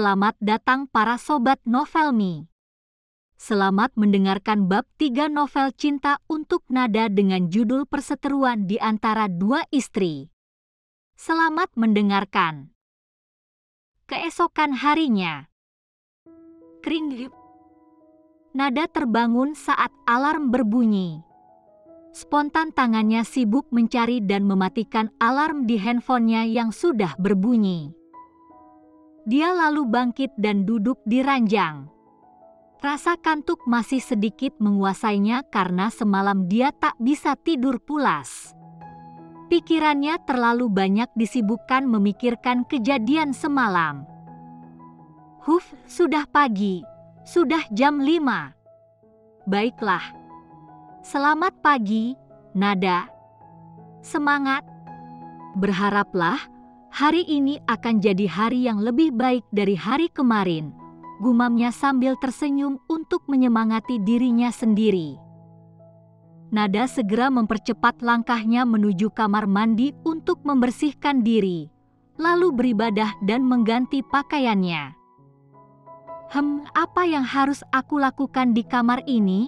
Selamat datang para sobat Novelmi. Selamat mendengarkan bab 3 novel cinta untuk nada dengan judul perseteruan di antara dua istri. Selamat mendengarkan. Keesokan harinya. Kring Nada terbangun saat alarm berbunyi. Spontan tangannya sibuk mencari dan mematikan alarm di handphonenya yang sudah berbunyi. Dia lalu bangkit dan duduk di ranjang. Rasa kantuk masih sedikit menguasainya karena semalam dia tak bisa tidur pulas. Pikirannya terlalu banyak disibukkan memikirkan kejadian semalam. Huf, sudah pagi, sudah jam 5. Baiklah. Selamat pagi, Nada. Semangat. Berharaplah Hari ini akan jadi hari yang lebih baik dari hari kemarin, gumamnya sambil tersenyum untuk menyemangati dirinya sendiri. Nada segera mempercepat langkahnya menuju kamar mandi untuk membersihkan diri, lalu beribadah dan mengganti pakaiannya. Hem, apa yang harus aku lakukan di kamar ini?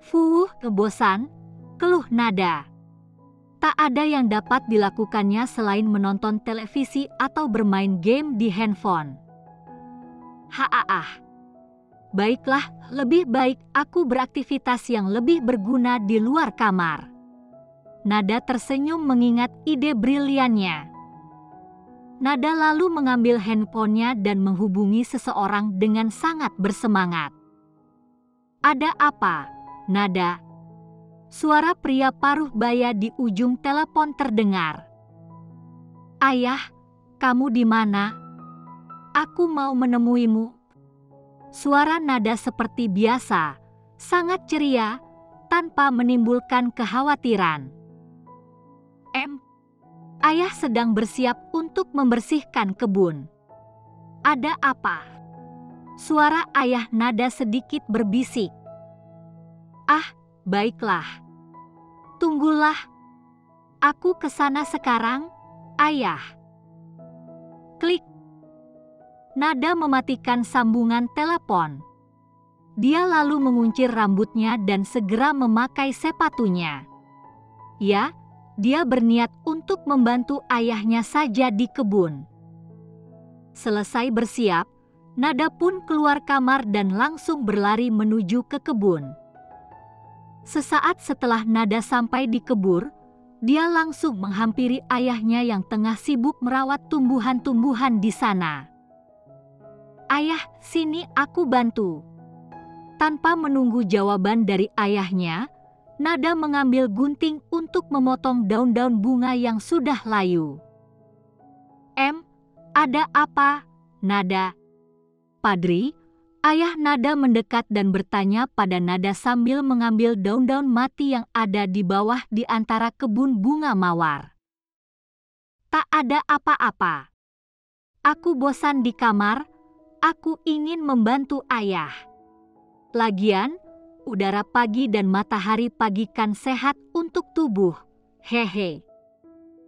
Fuh, kebosan, keluh nada tak ada yang dapat dilakukannya selain menonton televisi atau bermain game di handphone. Haaah. Baiklah, lebih baik aku beraktivitas yang lebih berguna di luar kamar. Nada tersenyum mengingat ide briliannya. Nada lalu mengambil handphonenya dan menghubungi seseorang dengan sangat bersemangat. Ada apa, Nada? Suara pria paruh baya di ujung telepon terdengar. Ayah, kamu di mana? Aku mau menemuimu. Suara nada seperti biasa, sangat ceria, tanpa menimbulkan kekhawatiran. M. Ayah sedang bersiap untuk membersihkan kebun. Ada apa? Suara ayah nada sedikit berbisik. Ah, Baiklah. Tunggulah. Aku ke sana sekarang, ayah. Klik. Nada mematikan sambungan telepon. Dia lalu menguncir rambutnya dan segera memakai sepatunya. Ya, dia berniat untuk membantu ayahnya saja di kebun. Selesai bersiap, Nada pun keluar kamar dan langsung berlari menuju ke kebun. Sesaat setelah Nada sampai di kebur, dia langsung menghampiri ayahnya yang tengah sibuk merawat tumbuhan-tumbuhan di sana. Ayah, sini aku bantu. Tanpa menunggu jawaban dari ayahnya, Nada mengambil gunting untuk memotong daun-daun bunga yang sudah layu. M, ada apa, Nada? Padri, Ayah Nada mendekat dan bertanya pada Nada sambil mengambil daun-daun mati yang ada di bawah di antara kebun bunga mawar. Tak ada apa-apa. Aku bosan di kamar, aku ingin membantu ayah. Lagian, udara pagi dan matahari pagikan sehat untuk tubuh. Hehe.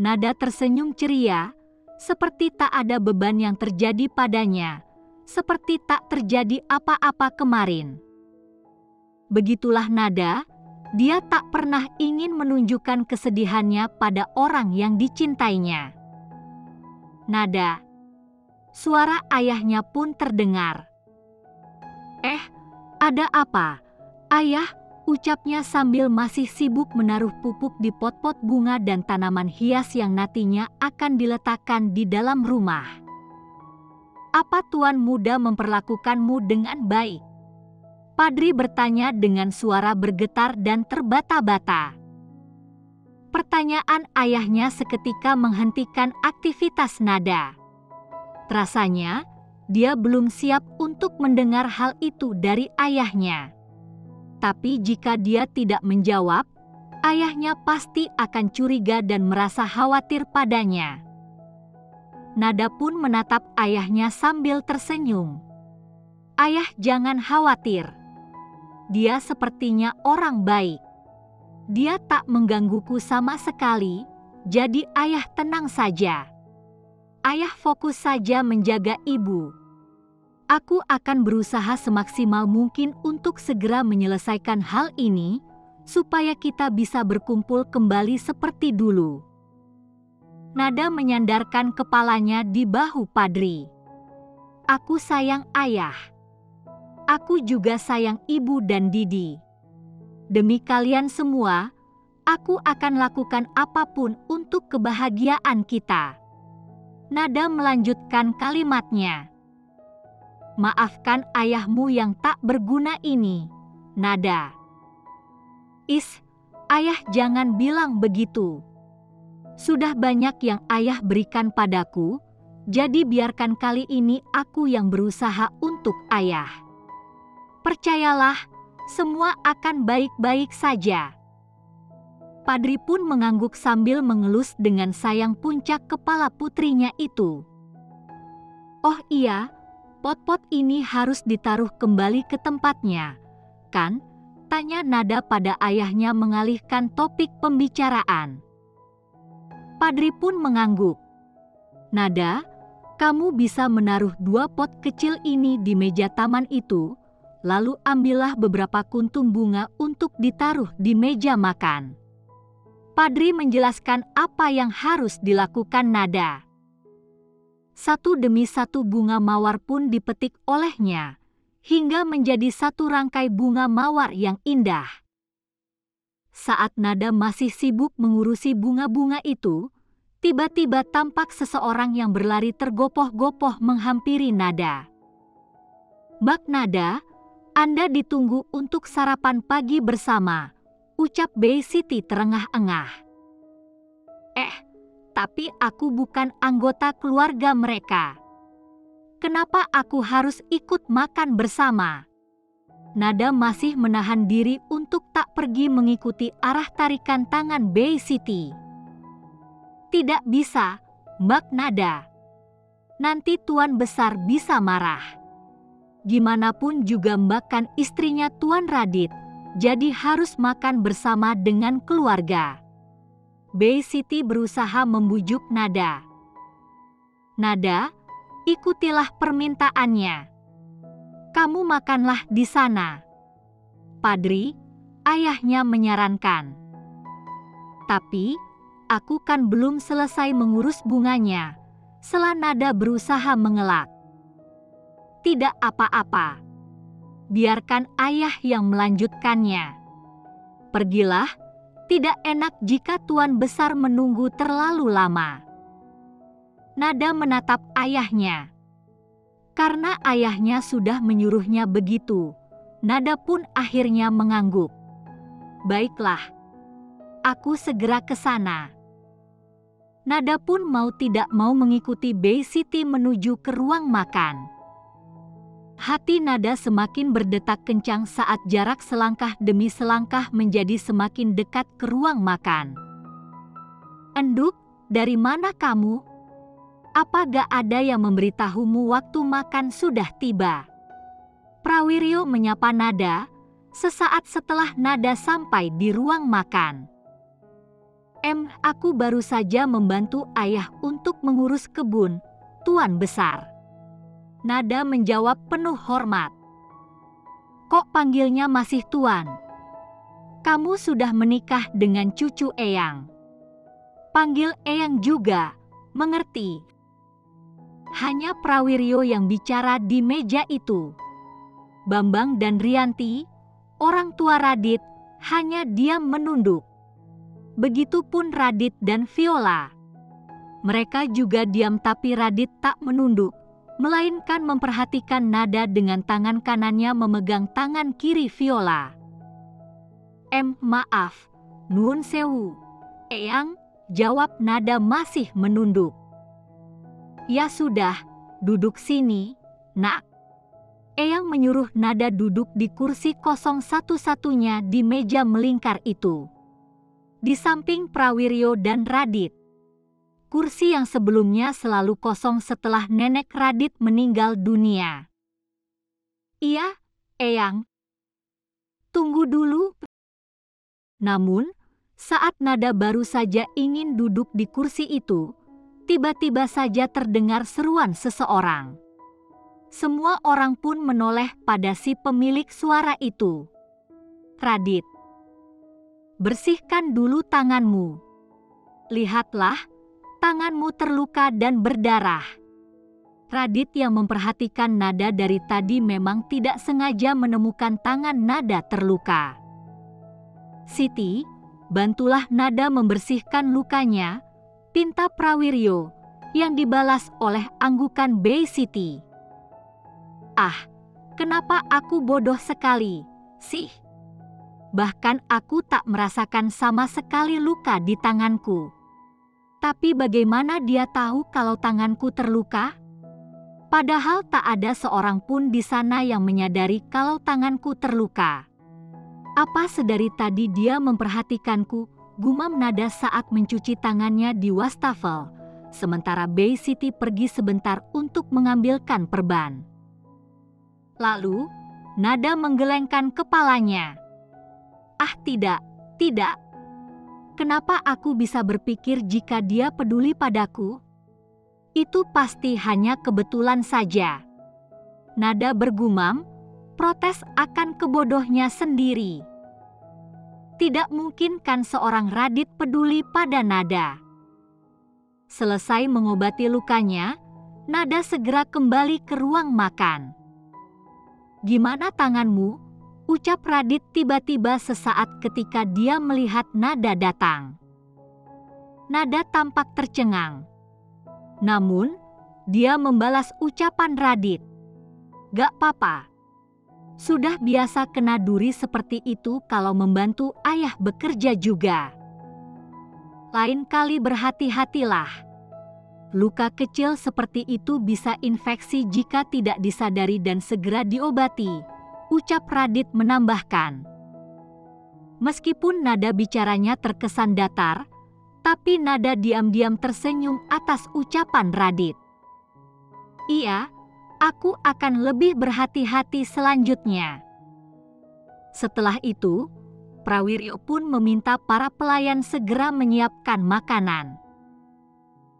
Nada tersenyum ceria, seperti tak ada beban yang terjadi padanya seperti tak terjadi apa-apa kemarin. Begitulah nada, dia tak pernah ingin menunjukkan kesedihannya pada orang yang dicintainya. Nada, suara ayahnya pun terdengar. Eh, ada apa? Ayah, ucapnya sambil masih sibuk menaruh pupuk di pot-pot bunga dan tanaman hias yang nantinya akan diletakkan di dalam rumah apa tuan muda memperlakukanmu dengan baik? Padri bertanya dengan suara bergetar dan terbata-bata. Pertanyaan ayahnya seketika menghentikan aktivitas nada. Rasanya, dia belum siap untuk mendengar hal itu dari ayahnya. Tapi jika dia tidak menjawab, ayahnya pasti akan curiga dan merasa khawatir padanya. Nada pun menatap ayahnya sambil tersenyum. Ayah jangan khawatir. Dia sepertinya orang baik. Dia tak menggangguku sama sekali, jadi ayah tenang saja. Ayah fokus saja menjaga ibu, Aku akan berusaha semaksimal mungkin untuk segera menyelesaikan hal ini, supaya kita bisa berkumpul kembali seperti dulu. Nada menyandarkan kepalanya di bahu Padri. Aku sayang ayah. Aku juga sayang ibu dan Didi. Demi kalian semua, aku akan lakukan apa pun untuk kebahagiaan kita. Nada melanjutkan kalimatnya. Maafkan ayahmu yang tak berguna ini, Nada. Is, ayah jangan bilang begitu. Sudah banyak yang ayah berikan padaku, jadi biarkan kali ini aku yang berusaha untuk ayah. Percayalah, semua akan baik-baik saja. Padri pun mengangguk sambil mengelus dengan sayang puncak kepala putrinya itu. Oh iya, pot-pot ini harus ditaruh kembali ke tempatnya, kan? Tanya Nada pada ayahnya mengalihkan topik pembicaraan. Padri pun mengangguk. Nada, kamu bisa menaruh dua pot kecil ini di meja taman itu, lalu ambillah beberapa kuntum bunga untuk ditaruh di meja makan. Padri menjelaskan apa yang harus dilakukan Nada. Satu demi satu bunga mawar pun dipetik olehnya, hingga menjadi satu rangkai bunga mawar yang indah. Saat Nada masih sibuk mengurusi bunga-bunga itu, tiba-tiba tampak seseorang yang berlari tergopoh-gopoh menghampiri Nada. Bak Nada, Anda ditunggu untuk sarapan pagi bersama, ucap Bay City terengah-engah. Eh, tapi aku bukan anggota keluarga mereka. Kenapa aku harus ikut makan bersama? Nada masih menahan diri untuk tak pergi mengikuti arah tarikan tangan Bay City. Tidak bisa, Mbak Nada. Nanti Tuan Besar bisa marah. Gimanapun juga Mbak kan istrinya Tuan Radit, jadi harus makan bersama dengan keluarga. Bay City berusaha membujuk Nada. Nada, ikutilah permintaannya. Kamu makanlah di sana. Padri, ayahnya menyarankan. Tapi, aku kan belum selesai mengurus bunganya. Setelah Nada berusaha mengelak. Tidak apa-apa. Biarkan ayah yang melanjutkannya. Pergilah, tidak enak jika tuan besar menunggu terlalu lama. Nada menatap ayahnya. Karena ayahnya sudah menyuruhnya begitu, Nada pun akhirnya mengangguk. Baiklah, aku segera ke sana. Nada pun mau tidak mau mengikuti Bay City menuju ke ruang makan. Hati Nada semakin berdetak kencang saat jarak selangkah demi selangkah menjadi semakin dekat ke ruang makan. Enduk, dari mana kamu? Apa gak ada yang memberitahumu waktu makan sudah tiba? Prawiryo menyapa Nada sesaat setelah Nada sampai di ruang makan. Em, aku baru saja membantu ayah untuk mengurus kebun, Tuan Besar. Nada menjawab penuh hormat. Kok panggilnya masih tuan? Kamu sudah menikah dengan cucu Eyang. Panggil Eyang juga, mengerti. Hanya Prawiryo yang bicara di meja itu. Bambang dan Rianti, orang tua Radit, hanya diam menunduk. Begitupun Radit dan Viola. Mereka juga diam tapi Radit tak menunduk melainkan memperhatikan nada dengan tangan kanannya memegang tangan kiri Viola. Em, maaf, Nun Sewu. Eyang, jawab nada masih menunduk. Ya sudah, duduk sini, nak. Eyang menyuruh nada duduk di kursi kosong satu-satunya di meja melingkar itu. Di samping Prawiryo dan Radit kursi yang sebelumnya selalu kosong setelah nenek Radit meninggal dunia. Iya, Eyang. Tunggu dulu. Namun, saat Nada baru saja ingin duduk di kursi itu, tiba-tiba saja terdengar seruan seseorang. Semua orang pun menoleh pada si pemilik suara itu. Radit, bersihkan dulu tanganmu. Lihatlah, tanganmu terluka dan berdarah. Radit yang memperhatikan Nada dari tadi memang tidak sengaja menemukan tangan Nada terluka. Siti, bantulah Nada membersihkan lukanya, pinta Prawiryo, yang dibalas oleh anggukan Bay City. Ah, kenapa aku bodoh sekali, sih? Bahkan aku tak merasakan sama sekali luka di tanganku. Tapi bagaimana dia tahu kalau tanganku terluka? Padahal tak ada seorang pun di sana yang menyadari kalau tanganku terluka. Apa sedari tadi dia memperhatikanku, gumam nada saat mencuci tangannya di wastafel, sementara Bay City pergi sebentar untuk mengambilkan perban. Lalu, nada menggelengkan kepalanya. Ah tidak, tidak. Kenapa aku bisa berpikir jika dia peduli padaku? Itu pasti hanya kebetulan saja. Nada bergumam, protes akan kebodohnya sendiri. Tidak mungkin kan seorang Radit peduli pada Nada. Selesai mengobati lukanya, Nada segera kembali ke ruang makan. Gimana tanganmu? Ucap Radit tiba-tiba sesaat ketika dia melihat Nada datang. Nada tampak tercengang. Namun, dia membalas ucapan Radit. Gak apa-apa. Sudah biasa kena duri seperti itu kalau membantu ayah bekerja juga. Lain kali berhati-hatilah. Luka kecil seperti itu bisa infeksi jika tidak disadari dan segera diobati ucap Radit menambahkan. Meskipun nada bicaranya terkesan datar, tapi nada diam-diam tersenyum atas ucapan Radit. Iya, aku akan lebih berhati-hati selanjutnya. Setelah itu, Prawiryo pun meminta para pelayan segera menyiapkan makanan.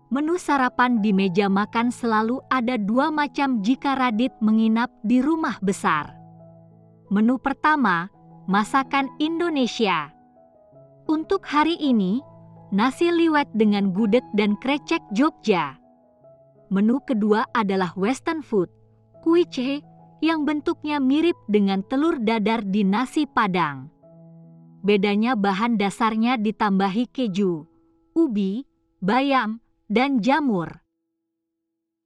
Menu sarapan di meja makan selalu ada dua macam jika Radit menginap di rumah besar. Menu pertama, masakan Indonesia. Untuk hari ini, nasi liwet dengan gudeg dan krecek Jogja. Menu kedua adalah western food, kuice yang bentuknya mirip dengan telur dadar di nasi padang. Bedanya bahan dasarnya ditambahi keju, ubi, bayam, dan jamur.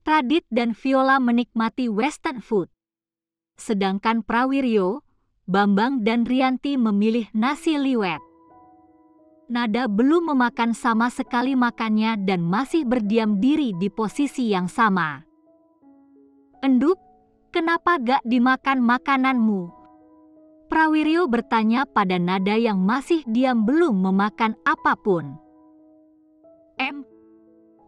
Radit dan Viola menikmati western food sedangkan Prawiryo, Bambang dan Rianti memilih nasi liwet. Nada belum memakan sama sekali makannya dan masih berdiam diri di posisi yang sama. Enduk, kenapa gak dimakan makananmu? Prawiryo bertanya pada Nada yang masih diam belum memakan apa pun. Em,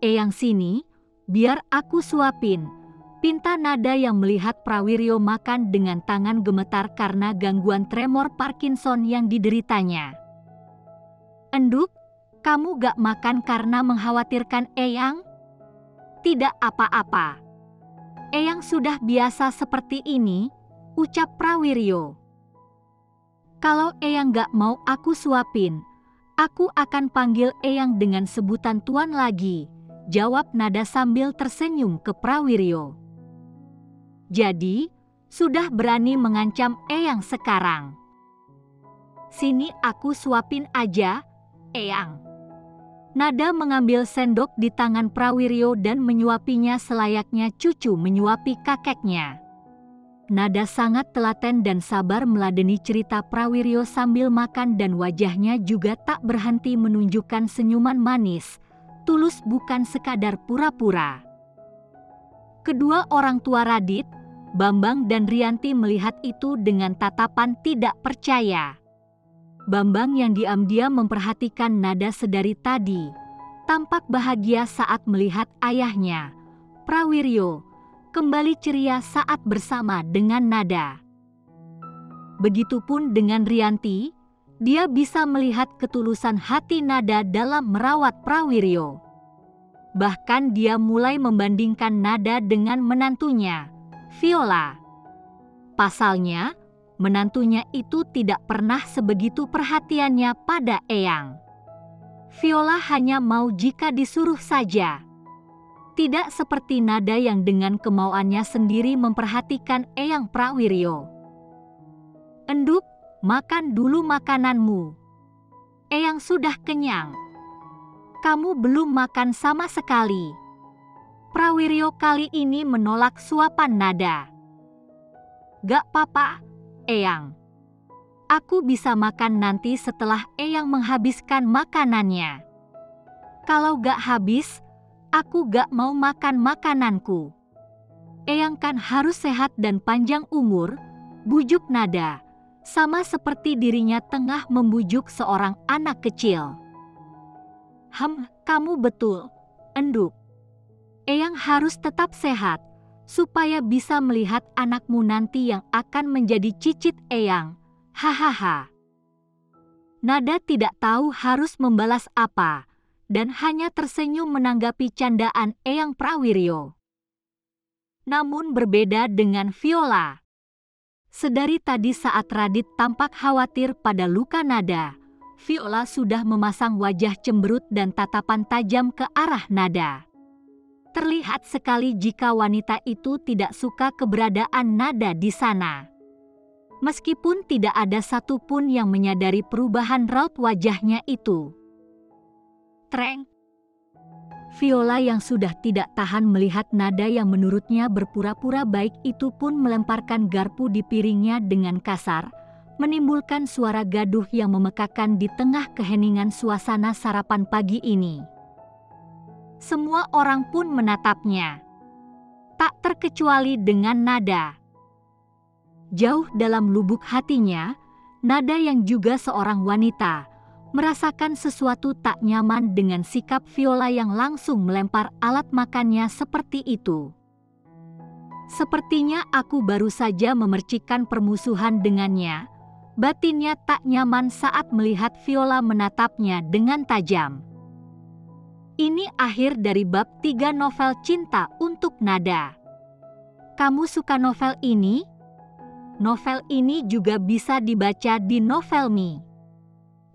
Eyang sini, biar aku suapin, Pinta nada yang melihat Prawiryo makan dengan tangan gemetar karena gangguan tremor Parkinson yang dideritanya. Enduk, kamu gak makan karena mengkhawatirkan Eyang? Tidak apa-apa. Eyang sudah biasa seperti ini, ucap Prawiryo. Kalau Eyang gak mau aku suapin, aku akan panggil Eyang dengan sebutan tuan lagi, jawab nada sambil tersenyum ke Prawiryo. Jadi, sudah berani mengancam Eyang sekarang. Sini aku suapin aja, Eyang. Nada mengambil sendok di tangan Prawiryo dan menyuapinya selayaknya cucu menyuapi kakeknya. Nada sangat telaten dan sabar meladeni cerita Prawiryo sambil makan dan wajahnya juga tak berhenti menunjukkan senyuman manis, tulus bukan sekadar pura-pura. Kedua orang tua Radit, Bambang dan Rianti melihat itu dengan tatapan tidak percaya. Bambang yang diam-diam memperhatikan nada sedari tadi, tampak bahagia saat melihat ayahnya, Prawiryo, kembali ceria saat bersama dengan nada. Begitupun dengan Rianti, dia bisa melihat ketulusan hati nada dalam merawat Prawiryo. Bahkan dia mulai membandingkan nada dengan menantunya, Viola. Pasalnya, menantunya itu tidak pernah sebegitu perhatiannya pada Eyang. Viola hanya mau jika disuruh saja. Tidak seperti Nada yang dengan kemauannya sendiri memperhatikan Eyang Prawiryo. Enduk, makan dulu makananmu. Eyang sudah kenyang. Kamu belum makan sama sekali. Prawiryo kali ini menolak suapan Nada. Gak papa, Eyang. Aku bisa makan nanti setelah Eyang menghabiskan makanannya. Kalau gak habis, aku gak mau makan makananku. Eyang kan harus sehat dan panjang umur, bujuk Nada, sama seperti dirinya tengah membujuk seorang anak kecil. Hem, kamu betul, enduk. Eyang harus tetap sehat, supaya bisa melihat anakmu nanti yang akan menjadi cicit Eyang. Hahaha. Nada tidak tahu harus membalas apa, dan hanya tersenyum menanggapi candaan Eyang Prawiryo. Namun berbeda dengan Viola. Sedari tadi saat Radit tampak khawatir pada luka Nada, Viola sudah memasang wajah cemberut dan tatapan tajam ke arah Nada. Terlihat sekali jika wanita itu tidak suka keberadaan nada di sana. Meskipun tidak ada satupun yang menyadari perubahan raut wajahnya itu. Treng. Viola yang sudah tidak tahan melihat nada yang menurutnya berpura-pura baik itu pun melemparkan garpu di piringnya dengan kasar, menimbulkan suara gaduh yang memekakan di tengah keheningan suasana sarapan pagi ini semua orang pun menatapnya. Tak terkecuali dengan nada. Jauh dalam lubuk hatinya, nada yang juga seorang wanita, merasakan sesuatu tak nyaman dengan sikap Viola yang langsung melempar alat makannya seperti itu. Sepertinya aku baru saja memercikan permusuhan dengannya. Batinnya tak nyaman saat melihat Viola menatapnya dengan tajam. Ini akhir dari bab 3 novel cinta untuk Nada. Kamu suka novel ini? Novel ini juga bisa dibaca di Novelme.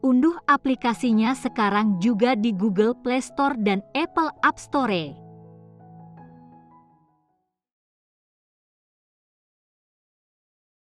Unduh aplikasinya sekarang juga di Google Play Store dan Apple App Store.